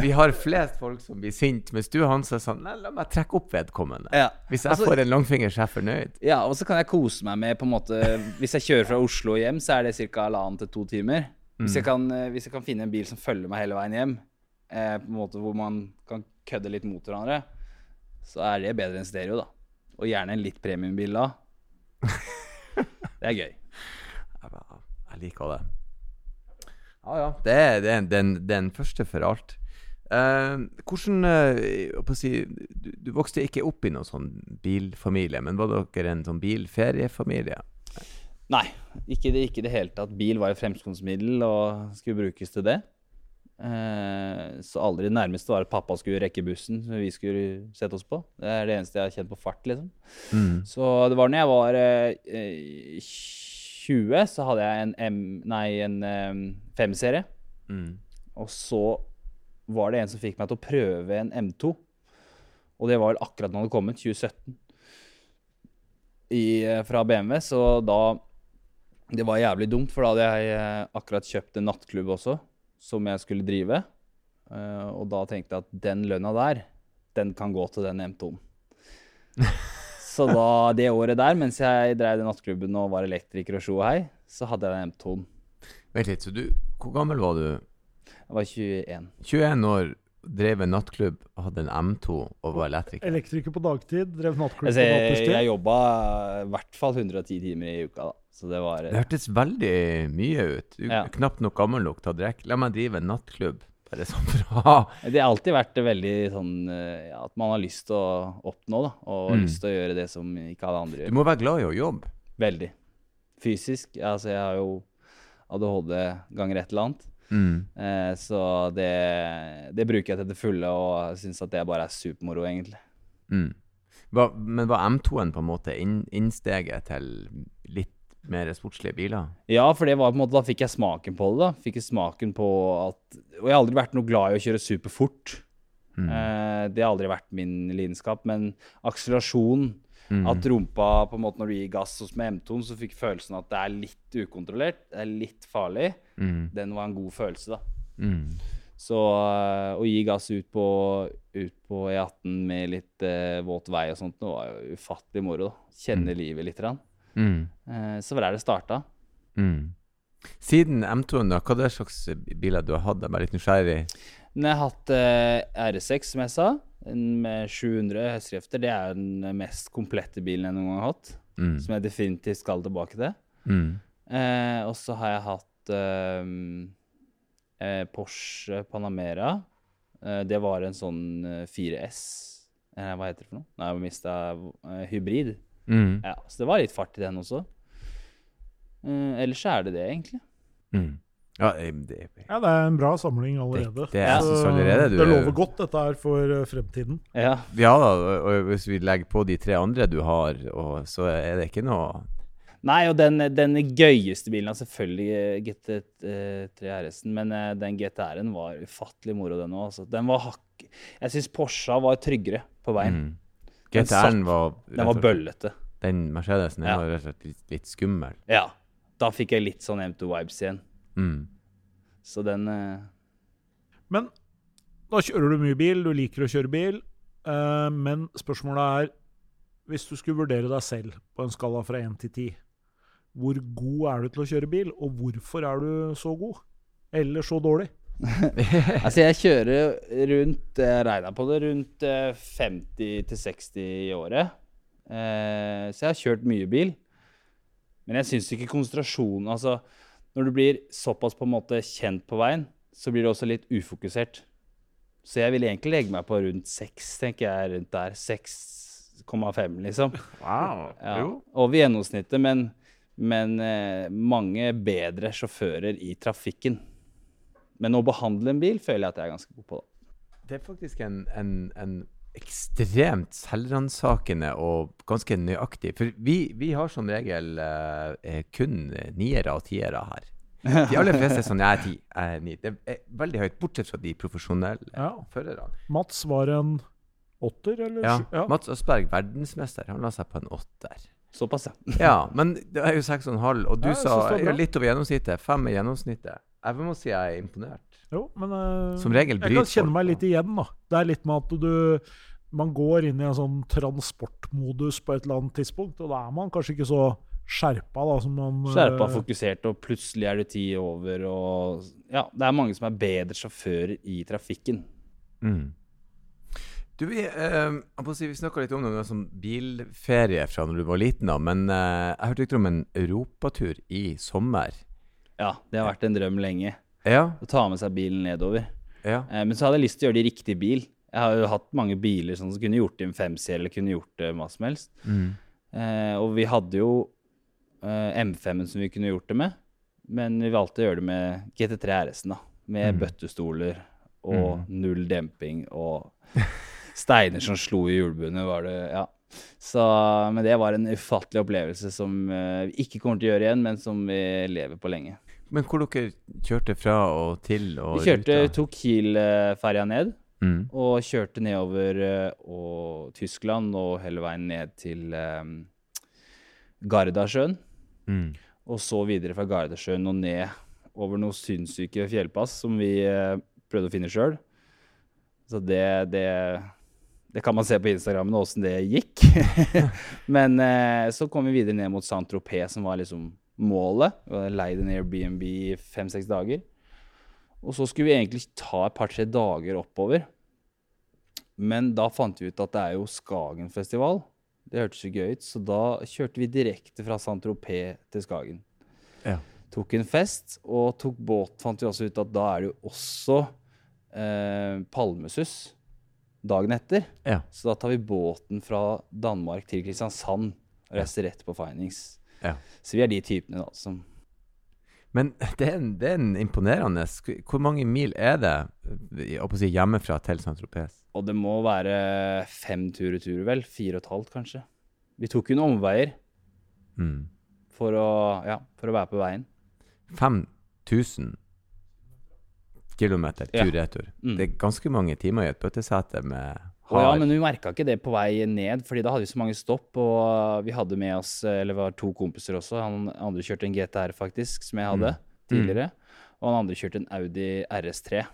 Vi har flest folk som blir sint, mens du Hans er sånn Nei, la meg trekke opp vedkommende. Ja. Hvis jeg Altså- får en langfinger, så er jeg fornøyd. Ja, og så kan jeg kose meg med på en måte Hvis jeg kjører fra Oslo hjem, så er det ca. halvannen til to timer. Hvis, jeg kan, eh, hvis jeg kan finne en bil som følger meg hele veien hjem, eh, på en måte hvor man kan kødde litt mot hverandre, så er det bedre enn stereo, da. Og gjerne en litt premiumbil da. *laughs* Det er gøy. Jeg liker det. Ja, ja. Det er den, den, den første for alt. Uh, hvordan å si, du, du vokste ikke opp i noen sånn bilfamilie, men var dere en sånn bilferiefamilie? Nei, ikke det, ikke det hele tatt. Bil var et fremskrittsmiddel og skulle brukes til det. Uh, så aldri det nærmeste var at pappa skulle rekke bussen som vi skulle sette oss på. Det er det eneste jeg har kjent på fart, liksom. Mm. Så det var når jeg var 20, så hadde jeg en, M, nei, en um, 5-serie. Mm. Og så var det en som fikk meg til å prøve en M2. Og det var vel akkurat når den hadde kommet, 2017, i, eh, fra BMW. Så da Det var jævlig dumt, for da hadde jeg eh, akkurat kjøpt en nattklubb også, som jeg skulle drive. Eh, og da tenkte jeg at den lønna der, den kan gå til den M2-en. *laughs* Så da, det året der, mens jeg drev den nattklubben og var elektriker og sjo og hei, så hadde jeg den M2-en. Vent litt, så du, hvor gammel var du? Jeg var 21. 21 år, drev en nattklubb, hadde en M2 og var elektriker. Elektriker på dagtid, drev nattklubb Altså, på jeg, jeg jobba i hvert fall 110 timer i uka, da. Så det var Det hørtes veldig mye ut. Du Ja. knapt nok gammel nok til å drikke. La meg drive en nattklubb. For å Det har alltid vært veldig sånn eh, ja, at man har lyst til å oppnå, da. Og Mm. lyst til å gjøre det som ikke alle andre gjør. Du må være glad i å jobbe. Veldig. Fysisk. Altså, jeg har jo ADHD ganger et eller annet. Mm. Eh, så det, det bruker jeg til det fulle, og syns at det bare er supermoro, egentlig. Mm. Hva, men var M2-en på en måte inn, innsteget til litt mer sportslige biler? Ja, for det var på en måte, da fikk jeg smaken på det. da. Fikk jeg smaken på at Og jeg har aldri vært noe glad i å kjøre superfort. Mm. Eh, det har aldri vært min lidenskap. Men akselerasjon, Mm. at rumpa på en måte Når du gir gass hos med M2-en, så fikk følelsen at det er litt ukontrollert, det er litt farlig. Mm. Den var en god følelse, da. Mm. Så øh, å gi gass ut på, ut på E18 med litt øh, våt vei og sånt, det var jo ufattelig moro. Kjenne livet litt. grann. Mm. Eh, så var det der det starta. Mm. Siden M2-en, da, hva er det slags biler du har hatt? Jeg er bare litt nysgjerrig. Jeg har hatt uh, R6, som jeg sa, med 700 hestekrefter. Det er den mest komplette bilen jeg noen gang har hatt. Mm. Som jeg definitivt skal tilbake til. Mm. Uh, og så har jeg hatt uh, eh, Porsche Panamera. Eh, det var en sånn eh, 4S. Eh, hva heter det for noe? Nei, jeg mista eh, hybrid. Mm. Ja, så det var litt fart i den også. Uh, ellers så er det det, egentlig. Mm. Ja, eh, det, Ja, det er en bra samling allerede. det jeg Så synes allerede du det lover godt, dette her, for eh, fremtiden. Ja. Ja da, og hvis vi legger på de tre andre du har, og, så er det ikke noe Nei, og den, den gøyeste bilen er selvfølgelig GT3 RS-en, men den GTR-en var ufattelig moro, den òg. Altså. Den var hakk... Jeg syns Porscha var tryggere på veien. mm. Den GTR-en var Den var bøllete. Den Mercedesen Ja. var rett og slett litt, litt skummel. Ja. Da fikk jeg litt sånn M2-vibes igjen. Mm. Så den eh, Men da kjører du mye bil, du liker å kjøre bil. eh, men spørsmålet er, hvis du skulle vurdere deg selv på en skala fra 1 til 10, hvor god er du til å kjøre bil, og hvorfor er du så god? Eller så dårlig? *laughs* Altså, jeg kjører rundt Jeg regna på det rundt eh, 50 til 60 i året. Eh, så jeg har kjørt mye bil. Men jeg syns ikke konsentrasjonen Altså, når du blir såpass på en måte kjent på veien, så blir du også litt ufokusert. Så jeg vil egentlig legge meg på rundt 6, tenker jeg. Rundt der. 6,5, liksom. Wow. Ja, over gjennomsnittet, men, men eh, mange bedre sjåfører i trafikken. Men å behandle en bil føler jeg at jeg er ganske god på. da. Det er faktisk en, en, en ekstremt selvransakende og ganske nøyaktig For vi, vi har som regel eh, eh, kun niere og tiere her. De aller fleste er sånn Jeg er ti, jeg er ni. Det er veldig høyt, bortsett fra de profesjonelle Ja. førerne. Mats var en åtter, eller? Ja, ja. Mats Østberg, verdensmester, han la seg på en åtter. Såpass, ja. Ja, men det er jo seks og en halv, og du Ja, sa litt over gjennomsnittet. Fem er gjennomsnittet. Jeg må si jeg er imponert. Jo, men uh, Som regel jeg kan kjenne meg litt igjen, da. Det er litt med at du Man går inn i en sånn transportmodus på et eller annet tidspunkt, og da er man kanskje ikke så skjerpa da, som man eh, Skjerpa, fokusert, og plutselig er det ti over, og Ja, det er mange som er bedre sjåfører i trafikken. Mm. Du, vi, eh, jeg si, vi snakka litt om noe var sånn bilferie fra når du var liten, da, men eh, jeg hørte rykter om en europatur i sommer. Ja, det har vært en drøm lenge. Ja, Å ta med seg bilen nedover. ja. Eh, men så hadde jeg lyst til å gjøre det i riktig bil. Jeg har jo hatt mange biler sånn som kunne gjort det i en 5-serie, eller kunne gjort det hva som helst. Mm. Eh, og vi hadde jo eh, M5-en som vi kunne gjort det med, men vi valgte å gjøre det med GT3 RS-en, da. Med Mm. bøttestoler og null demping og *laughs* steiner som slo i hjulbuene, var det Ja. Så, men det var en ufattelig opplevelse som eh, vi ikke kommer til å gjøre igjen, men som vi lever på lenge. Men hvor dere kjørte fra og til og Vi kjørte, ruta? tok Kiel-ferja ned. Mm. Og kjørte nedover eh, og Tyskland og hele veien ned til um, Gardasjøen. Mm. Og så videre fra Gardasjøen og ned over noen sinnssyke fjellpass som vi uh, prøvde å finne sjøl. Så det, det Det kan man se på Instagrammen åssen det gikk. *laughs* Men uh, så kom vi videre ned mot Saint-Tropez, som var liksom målet. Leid en Airbnb i fem-seks dager. Og så skulle vi egentlig ta et par-tre dager oppover. Men da fant vi ut at det er jo Skagenfestival. Det hørtes jo gøy ut, så da kjørte vi direkte fra Saint-Tropez til Skagen. Ja. Tok en fest og tok båt. Fant vi også ut at da er det jo også eh, palmesus dagen etter. Ja. Så da tar vi båten fra Danmark til Kristiansand og reiser rett på Findings. Ja. Så vi er de typene da som Men det er, en, det er en imponerende Hvor mange mil er det si, hjemmefra til Saint-Tropez? Og det må være fem tur-retur, vel. Fire og et halvt, kanskje. Vi tok jo noen omveier Mm. for å, ja, for å være på veien. 5000 kilometer Ja. tur-retur. Mm. Det er ganske mange timer i et bøttesete med Å ja, men vi merka ikke det på vei ned, fordi da hadde vi så mange stopp. Og vi hadde med oss, eller var to kompiser også. Han andre kjørte en GTR, faktisk, som jeg hadde tidligere. Og han andre kjørte en Audi RS3,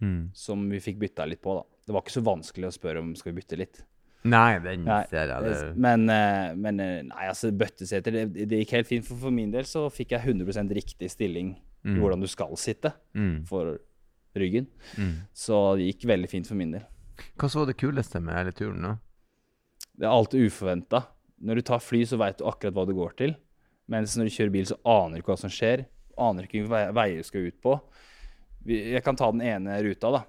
mm. som vi fikk bytta litt på, da. Det var ikke så vanskelig å spørre om skal vi bytte litt. Nei, den ser jeg. Det. Men, eh, men eh, nei, altså, bøtteseter, det, det gikk helt fint. For, for min del så fikk jeg 100% riktig stilling i Mm. hvordan du skal sitte Mm. for ryggen. Mm. Så det gikk veldig fint for min del. Hva så det kuleste med hele turen, da? Det er alltid uforventa. Når du tar fly, så veit du akkurat hva det går til. Mens når du kjører bil, så aner du ikke hva som skjer. Aner ikke hvilke veier du skal ut på. Jeg kan ta den ene ruta, da.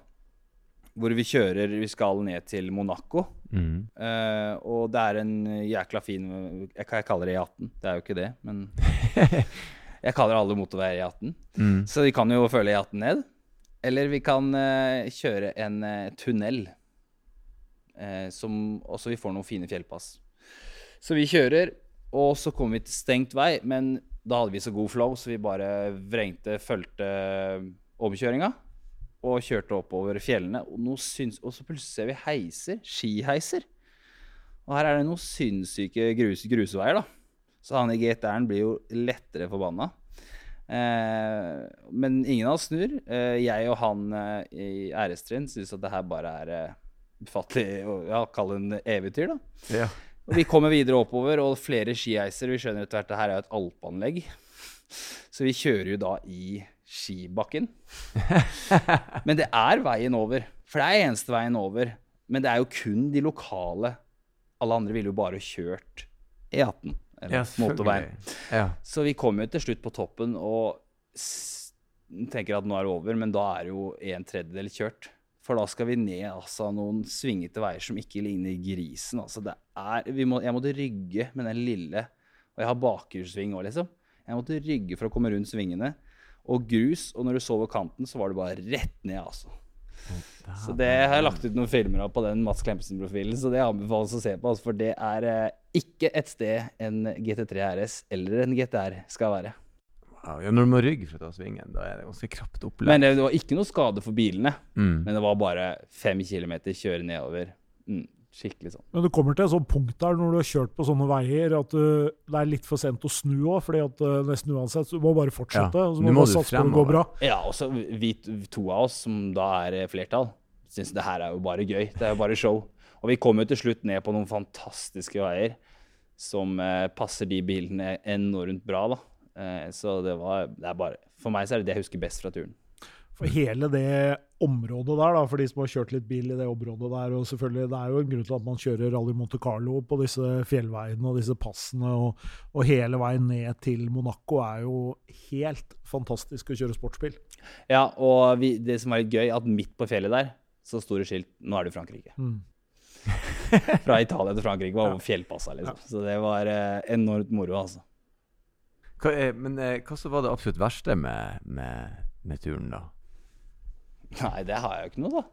Hvor vi kjører Vi skal ned til Monaco. Mm. Uh, og det er en jækla fin Jeg, jeg kaller det E18. Det er jo ikke det, men *laughs* Jeg kaller alle motorveier E18. Mm. Så vi kan jo følge E18 ned. Eller vi kan uh, kjøre en uh, tunnel. Eh, som også vi får noen fine fjellpass. Så vi kjører, og så kommer vi til stengt vei. Men da hadde vi så god flow, så vi bare vrengte, fulgte omkjøringa. Og kjørte oppover fjellene. Og, syns, og så plutselig ser vi heiser. Skiheiser. Og her er det noen sinnssyke grus, grusveier, da. Så han i GTR-en blir jo lettere forbanna. Eh, men ingen av oss snur. Eh, jeg og han eh, i RS-trinn syns at det her bare er eh, ufattelig ja, kalle det en eventyr, da. Ja. Og vi kommer videre oppover, og flere skiheiser. Vi skjønner etter hvert at det her er et alpeanlegg. Så vi kjører jo da i skibakken. *laughs* Men det er veien over. For det er eneste veien over. Men det er jo kun de lokale. Alle andre ville jo bare kjørt E18. Eller Ja, motorveien. Ja. Så vi kommer jo til slutt på toppen og tenker at nå er det over, men da er jo en tredjedel kjørt. For da skal vi ned altså, noen svingete veier som ikke ligner grisen. Altså, er, må, jeg måtte rygge med den lille Og jeg har bakhjulssving òg, liksom. Jeg måtte rygge for å komme rundt svingene. Og grus, og når du så over kanten, så var det bare rett ned, altså. Så det har jeg lagt ut noen filmer av på den Mats Klempesen-profilen, så det anbefales å se på. Altså, for det er eh, ikke et sted en GT3 RS eller en GTR skal være. Ja, når du må rygge for å ta svingen, da er det ganske krapt opplegg. Men det, det var ikke noe skade for bilene. mm. Men det var bare fem kilometer kjøre nedover. Mm, skikkelig sånn. Men du kommer til et sånt punkt der når du har kjørt på sånne veier at du, det er litt for sent å snu òg, fordi at uh, nesten uansett så Du må bare fortsette. Ja, og så må må du satse på det går bra. Ja, og så vi to av oss, som da er eh, flertall, syns det her er jo bare gøy. Det er jo bare show. Og vi kom jo til slutt ned på noen fantastiske veier som eh, passer de bilene enormt bra, da. Eh, så det var det er bare For meg så er det det jeg husker best fra turen. For hele det området der, da, for de som har kjørt litt bil i det området der, og selvfølgelig, det er jo en grunn til at man kjører Rally Monte Carlo på disse fjellveiene og disse passene, og, og hele veien ned til Monaco er jo helt fantastisk å kjøre sportsbil. Ja, og vi, det som var litt gøy, at midt på fjellet der så store skilt 'Nå er du i Frankrike'. Mm. *laughs* Fra Italia til Frankrike var over fjellpassa, liksom. Så det var eh, enormt moro, altså. Hva, men eh, hva så var det absolutt verste med, med, med turen, da? Nei, det har jeg jo ikke noe, da.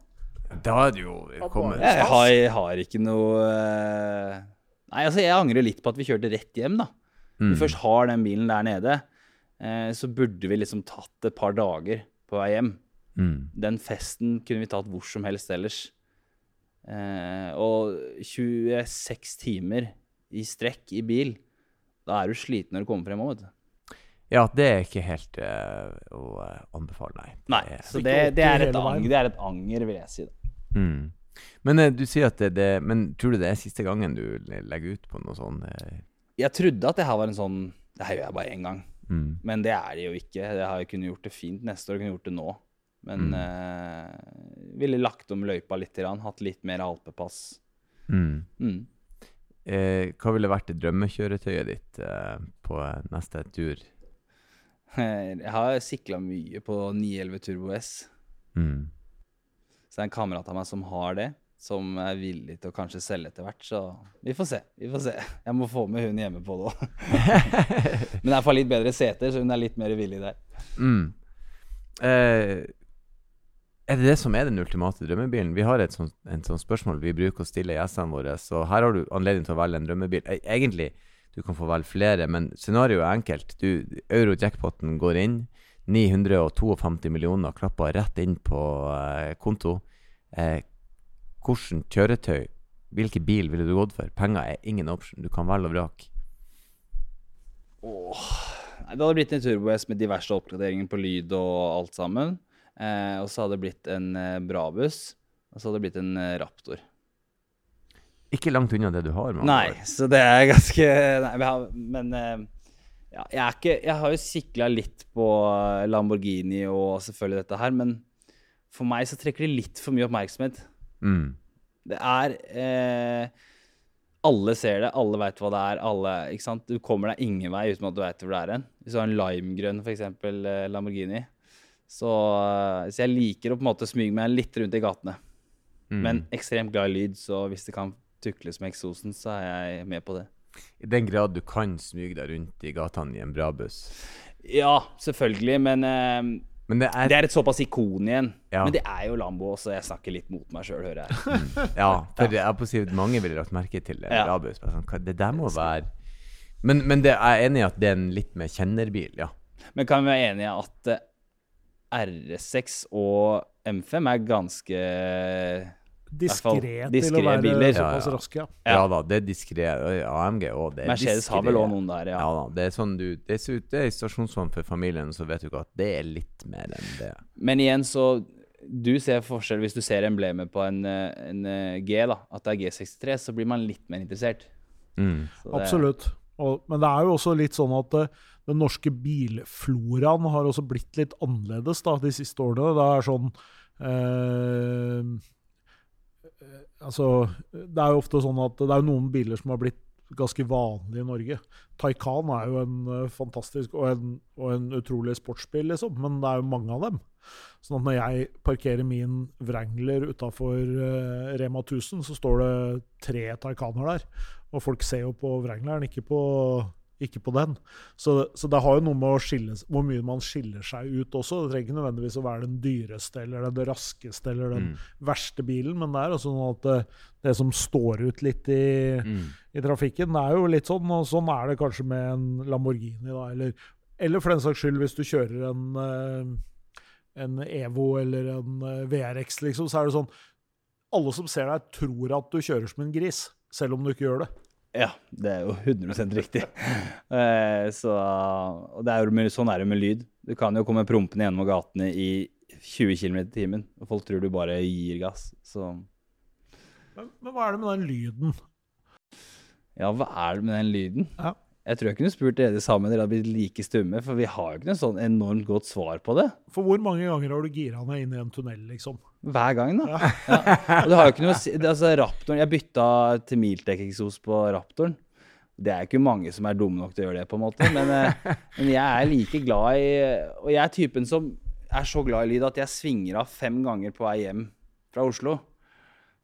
Da er det jo kommet Jeg har, jeg har ikke noe eh, Nei, altså, jeg angrer litt på at vi kjørte rett hjem, da. Mm. vi først har den bilen der nede, eh, så burde vi liksom tatt et par dager på vei hjem. Mm. Den festen kunne vi tatt hvor som helst ellers. Eh, og 26 timer i strekk i bil, da er du sliten når du kommer frem òg, vet du. Ja, det er ikke helt uh, å eh, anbefale, nei. Nei, Det er- så det, det, er et anger, det er et anger, vil jeg si. da. Mm. Men uh, du sier at det, det Men tror du det er siste gangen du legger ut på noe sånt? Jeg trodde at det her var en sånn Det her gjør jeg bare én gang. mm. Men det er det jo ikke. Jeg har kunnet gjort det fint neste år, jeg kunne gjort det nå. Men Mm. eh, ville lagt om løypa litt, grann, hatt litt mer alpepass. Mm. Mm. Eh, hva ville vært det drømmekjøretøyet ditt på neste tur? *laughs* Jeg har sikla mye på 911 Turbo S. Mm. Så det er en kamerat av meg som har det, som er villig til å kanskje selge etter hvert. Så vi får se. vi får se. Jeg må få med hun hjemme på det òg. *laughs* Men jeg får litt bedre seter, så hun er litt mer villig der. Mm. Eh, er det det som er den ultimate drømmebilen? Vi har et sånt, en sånt spørsmål vi bruker å stille gjestene våre, så her har du anledning til å velge en drømmebil. E- Egentlig, du kan få velge flere, men scenarioet er enkelt. Du, Euro-jackpoten går inn. 952 millioner klapper rett inn på eh, konto. Eh, hvordan kjøretøy, hvilken bil ville du gått for? Penger er ingen option. Du kan velge og vrake. Åh. Det hadde blitt en Turbo S med diverse oppgraderinger på lyd og alt sammen. Eh, og så hadde det blitt en eh, Brabus. Og så hadde det blitt en eh, Raptor. Ikke langt unna det du har. Man. Nei, så det er ganske Nei, men, eh, ja, jeg er ikke Jeg har jo sikla litt på Lamborghini og selvfølgelig dette her, men for meg så trekker det litt for mye oppmerksomhet. Mm. Det er eh, Alle ser det, alle veit hva det er. alle, ikke sant? Du kommer deg ingen vei uten at du veit hvor det er hen. Hvis du har en limegrønn, f.eks. Eh, Lamborghini. Så, eh, så jeg liker å på en måte smyge meg litt rundt i gatene. Mm. Men ekstremt glad i lyd, så hvis det kan tukles med eksosen, så er jeg med på det. I den grad du kan smyge deg rundt i gatene i en bra buss. Ja, selvfølgelig, men uh, Men det er, det er et såpass ikon igjen. Ja. Men det er jo Lambo, så jeg snakker litt mot meg sjøl, hører jeg. Ja, for jeg er på å mange ville lagt merke til en Ja. bra buss. Sånn, det der må være Men, men det, jeg er enig i at det er en litt mer kjennerbil, ja. Men kan vi være enige at eh, R6 og M5 er ganske Diskré til å være biler. såpass Ja, ja. raske. Ja. Ja, Ja. da, det er diskré. AMG òg. Er Mercedes har vel òg noen der, ja. Ja da. Det er sånn du Det ser ut det er i stasjonsvogn for familien, så vet du ikke at det er litt mer enn det. Men igjen, så Du ser forskjell hvis du ser emblemet på en, en eh, G, da, at det er G63, så blir man litt mer interessert. Mm. Det- Absolutt. Og, men det er jo også litt sånn at eh, den norske bilfloraen har også blitt litt annerledes da, de siste årene. Det er sånn eh, Altså, det er jo ofte sånn at det er noen biler som har blitt ganske vanlige i Norge. Taycan er jo en eh, fantastisk og en, og en utrolig sportsbil, liksom, men det er jo mange av dem. Sånn at når jeg parkerer min Wrangler utafor Rema 1000, så står det tre Taycaner der. Og folk ser jo på Wrangleren, ikke på, ikke på den. Så, så det har jo noe med skille, hvor mye man skiller seg ut også. Det trenger ikke nødvendigvis å være den dyreste eller den raskeste eller den Mm. verste bilen, men det er sånn at det, det som står ut litt i, Mm. i trafikken, det er jo litt sånn, og sånn er det kanskje med en Lamborghini, da, eller, eller for den saks skyld hvis du kjører en, eh, en Evo eller en eh, VRX, liksom, så er det sånn Alle som ser deg, tror at du kjører som en gris, selv om du ikke gjør det. Ja, det er jo 100 riktig. Eh, så, og det er jo, sånn er det med lyd. Du kan jo komme prompende gjennom gatene i 20 km i timen, og folk tror du bare gir gass. Så Men, men hva er det med den lyden? ja, hva er det med den lyden? Ja. Jeg tror jeg kunne spurt dere sammen, dere hadde blitt like stumme, for vi har jo ikke noe sånn enormt godt svar på det. For hvor mange ganger har du gira ned inn i en tunnel, liksom? Hver gang, da. Ja. Og det har jo ikke noe altså, Raptoren, Jeg bytta til Miltec-eksos på Raptoren. Det er ikke mange som er dumme nok til å gjøre det, på en måte. Men, eh, men jeg er like glad i Og jeg er typen som er så glad i lyd at jeg svinger av fem ganger på vei hjem fra Oslo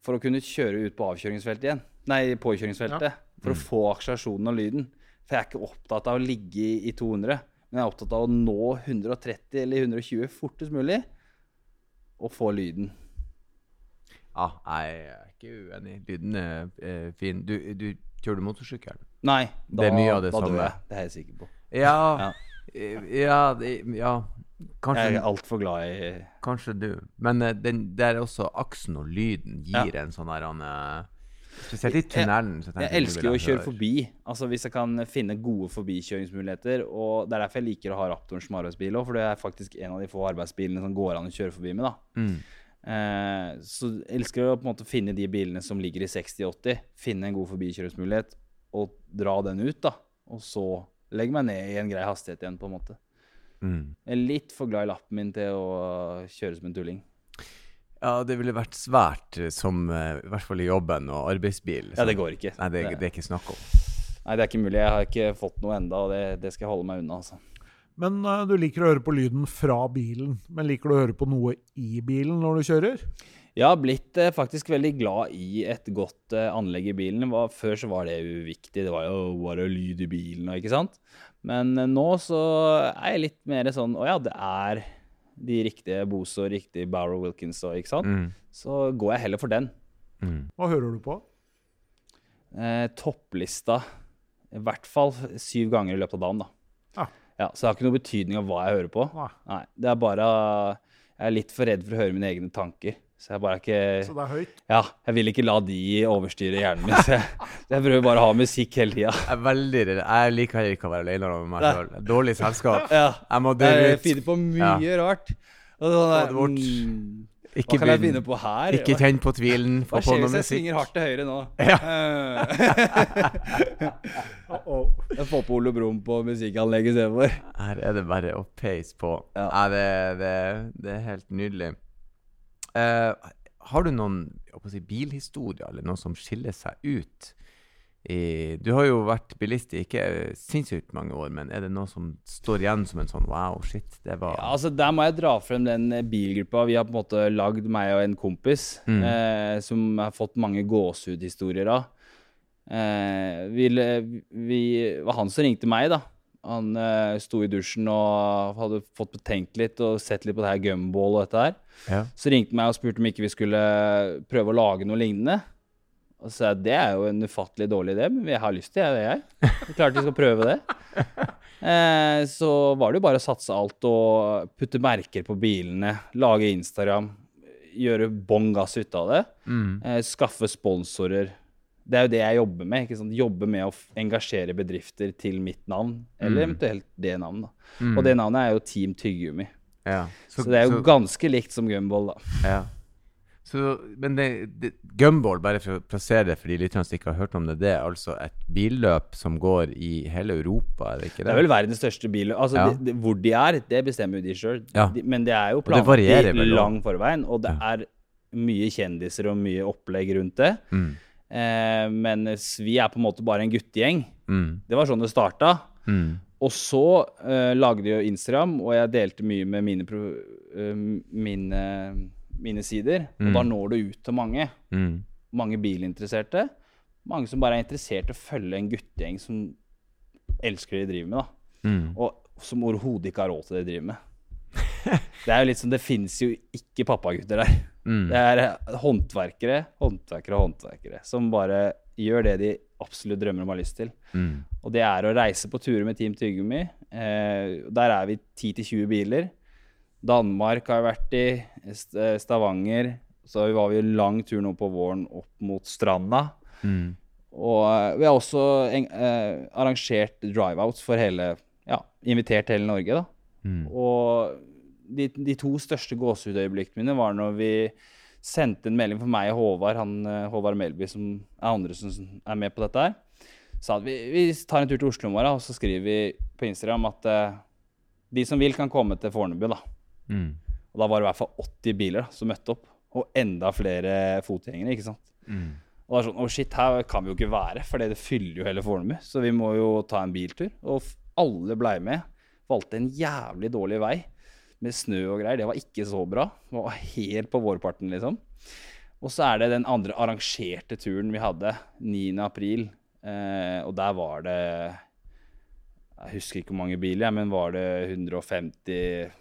for å kunne kjøre ut på avkjøringsfeltet igjen. Nei, påkjøringsfeltet. For å få akselerasjonen og lyden. For jeg er ikke opptatt av å ligge i, i 200, men jeg er opptatt av å nå 130 eller 120 fortest mulig og få lyden. Ja, jeg er ikke uenig. Lyden er eh, fin. Du, du kjører du motorsykkel? Nei, da, Det er mye av det da samme. dør jeg. Det er jeg sikker på. Ja. Ja. eh, Ja, ja. Kanskje, Jeg er altfor glad i kanskje du. Men den, det er også aksen og lyden gir Ja. en sånn her eh, Spesielt i tunnelen. tenker Jeg elsker jo å kjøre forbi. Altså Hvis jeg kan finne gode forbikjøringsmuligheter. Og Det er derfor jeg liker å ha Raptoren som arbeidsbil òg, for det er faktisk en av de få arbeidsbilene som går an å kjøre forbi med. da Mm. eh, Så jeg elsker å på en måte finne de bilene som ligger i 60-80. Finne en god forbikjøringsmulighet og dra den ut. da Og så legge meg ned i en grei hastighet igjen, på en måte. Mm. Jeg er litt for glad i lappen min til å kjøre som en tulling. Ja, det ville vært svært eh, som eh, I hvert fall i jobben og arbeidsbil. Ja, det går ikke. Nei, det, Det- det er ikke snakk om. Nei, det er ikke mulig. Jeg har ikke fått noe enda, og det, det skal jeg holde meg unna. altså. Men uh, du liker å høre på lyden fra bilen, men liker du å høre på noe i bilen når du kjører? Jeg har blitt eh, faktisk veldig glad i et godt eh, anlegg i bilen. Var, før så var det uviktig. Det var jo bare lyd i bilen, ikke sant. Men eh, nå så er jeg litt mer sånn Å ja, det er de riktige Bozo, og riktige Barrow Wilkins og ikke sant. Mm. Så går jeg heller for den. Mm. Hva hører du på? Eh, topplista i hvert fall syv ganger i løpet av dagen, da. Ah. Ja, så det har ikke noe betydning av hva jeg hører på. Nei. Nei, det er bare Jeg er litt for redd for å høre mine egne tanker. Så jeg bare er ikke Så det er høyt? Ja, jeg vil ikke la de overstyre hjernen min. Så jeg, jeg prøver bare å ha musikk hele tida. Jeg er veldig redd. Jeg liker heller ikke å være alene med meg sjøl. Dårlig selskap. Ja. Jeg må dø Jeg finner på mye rart. Og sånn det bort. mm, Ikke hva kan jeg finne på her? Ikke tenn på tvilen. Få Hva skjer hvis jeg synger svinger hardt til høyre nå? *laughs* Ja. uh Oh, jeg får på Ole Brumm på musikkanlegget istedenfor. Her er det bare å peise på. Ja. Ja, det, det, det er helt nydelig. Eh, har du noen si, bilhistorier eller noe som skiller seg ut? I, du har jo vært bilist i ikke sinnssykt mange år, men er det noe som står igjen som en sånn wow, shit, det var Ja, altså Der må jeg dra frem den eh, bilgruppa vi har på en måte lagd, meg og en kompis, Mm. eh, som har fått mange gåsehudhistorier av. Eh, vi, vi, det var han som ringte meg, da. Han eh, sto i dusjen og hadde fått betenkt litt og sett litt på det her gumball og dette her. ja. Så ringte han meg og spurte om ikke vi skulle prøve å lage noe lignende. Og så sa jeg det er jo en ufattelig dårlig idé, men jeg har lyst til det, jeg. Er Klart vi skal prøve det. *laughs* Eh, så var det jo bare å satse alt og putte merker på bilene, lage Instagram, gjøre bånn gass ut av det. Mm. Eh, skaffe sponsorer. Det er jo det jeg jobber med. ikke sant? Jobbe med å engasjere bedrifter til mitt navn, eller Mm. eventuelt det navnet. Mm. Og det navnet er jo Team Tyggegummi. ja. Så, det er jo ganske likt som Gumball, da. Ja. Så, men det, det, Gumball, bare for å plassere det for de lytterne som ikke har hørt om det, det er altså et billøp som går i hele Europa, er det ikke det? Det er vel verdens største billøp. Altså, Ja. de, de, hvor de er, det bestemmer jo de sjøl. Men det er jo planlagt i lang forveien, og det er mye kjendiser og mye opplegg rundt det. Mm. Eh, mens vi er på en måte bare en guttegjeng. Mm. Det var sånn det starta. Mm. Og så eh, lagde jeg jo Instagram, og jeg delte mye med mine, pro, eh, mine, mine sider. Mm. Og da når du ut til mange. Mm. Mange bilinteresserte. Mange som bare er interessert i å følge en guttegjeng som elsker det de driver med. da. Mm. Og som overhodet ikke har råd til det de driver med. *laughs* Det er jo litt sånn, det finnes jo ikke pappagutter der. Mm. Det er eh, håndverkere, håndverkere og håndverkere som bare gjør det de absolutt drømmer om å ha lyst til. Mm. Og det er å reise på turer med Team Tyggegummi. Eh, der er vi 10-20 biler. Danmark har jeg vært i, eh, Stavanger. Så var vi en lang tur nå på våren opp mot stranda. Mm. Og eh, vi har også en, eh, arrangert driveouts for hele Ja, invitert hele Norge, da. Mm. Og de, de to største gåsehudøyeblikkene mine var når vi sendte en melding for meg og Håvard, han eh, Håvard Melby, som er andre som er med på dette her. Sa at vi, vi tar en tur til Oslo i morgen, og så skriver vi på Instagram at uh, de som vil, kan komme til Fornebu, da. Mm. Og da var det i hvert fall 80 biler da, som møtte opp. Og enda flere fotgjengere, ikke sant. Mm. Og det er sånn, å shit, her kan vi jo ikke være, for det fyller jo hele Fornebu. Så vi må jo ta en biltur. Og alle blei med. Valgte en jævlig dårlig vei med snø og greier. Det var ikke så bra. Det var helt på vårparten, liksom. Og så er det den andre arrangerte turen vi hadde, 9. april. Eh, og der var det Jeg husker ikke hvor mange biler, men var det 150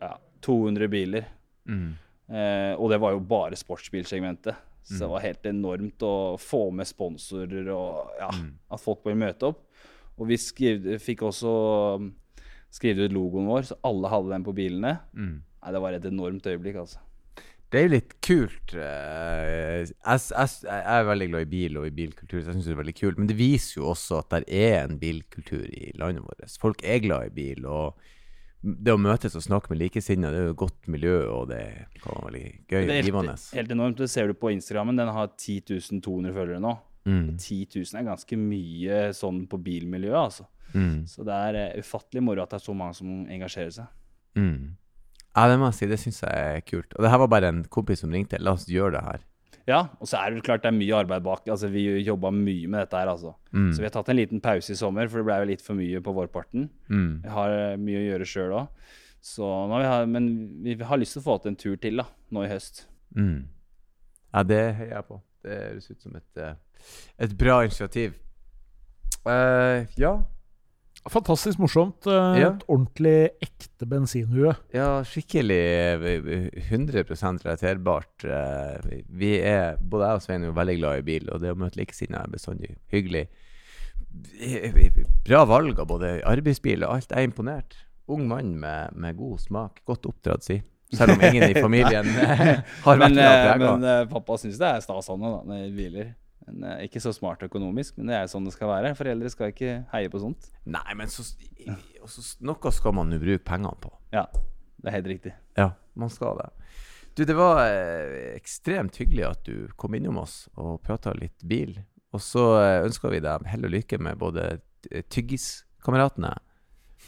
Ja, 200 biler. Mm. Eh, og det var jo bare sportsbilsegmentet. Så Mm. det var helt enormt å få med sponsorer og ja, Mm. at folk ville møte opp. Og vi skrev, fikk også um, ut logoen vår, så alle hadde den på bilene. Mm. Nei, Det var et enormt øyeblikk, altså. Det er jo litt kult. eh, jeg, jeg, jeg er veldig glad i bil og i bilkultur, så jeg syns det er veldig kult. Men det viser jo også at det er en bilkultur i landet vårt. Folk er glad i bil. og det å møtes og snakke med likesinnede, det er jo et godt miljø, og det kan være veldig gøy og givende. helt, helt enormt. Det ser du på Instagrammen. Den har 10.200 følgere nå. Mm. 10 000 er ganske mye sånn på bilmiljøet, altså. Mm. Så det er eh, ufattelig moro at det er så mange som engasjerer seg. Mm. Ja, det må jeg si. Det syns jeg er kult. Og det her var bare en kompis som ringte. La oss gjøre det her. Ja, og så er det klart det er mye arbeid bak. Altså, vi jobba mye med dette her, altså. Mm. Så vi har tatt en liten pause i sommer, for det ble jo litt for mye på vårparten. Mm. Vi har eh, mye å gjøre sjøl òg. Men vi har lyst til å få til en tur til da, nå i høst. Mm. Ja, det heier jeg på. Det høres ut som et, eh, et bra initiativ. Uh, ja. Fantastisk morsomt. Uh, ja. Et ordentlig ekte bensinhue. Ja, skikkelig 100% relaterbart. Uh, vi er, både jeg og Svein er jo veldig glad i bil, og det å møte likesinnede er bestandig hyggelig. Bra valg av både arbeidsbil og alt. Jeg er imponert. Ung mann med, med god smak. Godt oppdratt, si. Selv om ingen i familien *laughs* har vært men, med Men pappa syns det er stas han med biler. Men, uh, ikke så smart økonomisk, men det er sånn det skal være. Foreldre skal ikke heie på sånt. Nei, men så, så Noe skal man jo bruke pengene på. Ja, det er helt riktig. Ja, man skal det. Du, det var eh, ekstremt hyggelig at du kom innom oss og prata litt bil. Og så eh, ønsker vi deg hell og lykke med både Tyggiskameratene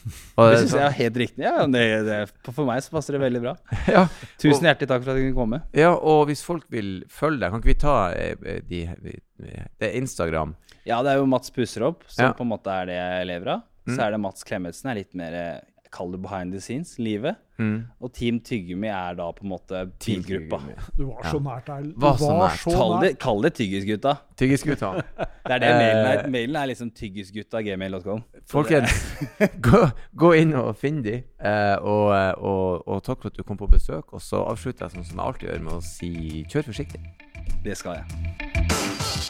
det syns jeg er helt riktig. Ja, det, det, for meg så passer det veldig bra. *laughs* Ja, Tusen hjertelig takk for at du kunne komme. Ja, og hvis folk vil følge deg, kan ikke vi ta eh, de, det er Instagram? Ja, det er jo Mats Pusseropp som ja. på en måte er det jeg lever av. Så mm. er det Mats Klemetsen, er litt mer Kall det behind the scenes, livet. Mm. Og Team Tyggegummi er da på en måte bilgruppa. *laughs* Du var så nært der. Du var så nært. Kall det, kall det Tyggisgutta. Tyggisgutta. *laughs* det er det mailen er. Eh. Mailen er liksom tyggisgutta.gmail.com. Folkens, *laughs* gå, gå, inn og finn de. Eh, og, og, og, takk for at du kom på besøk. Og så avslutter jeg sånn som jeg alltid gjør, med å si kjør forsiktig. Det skal jeg.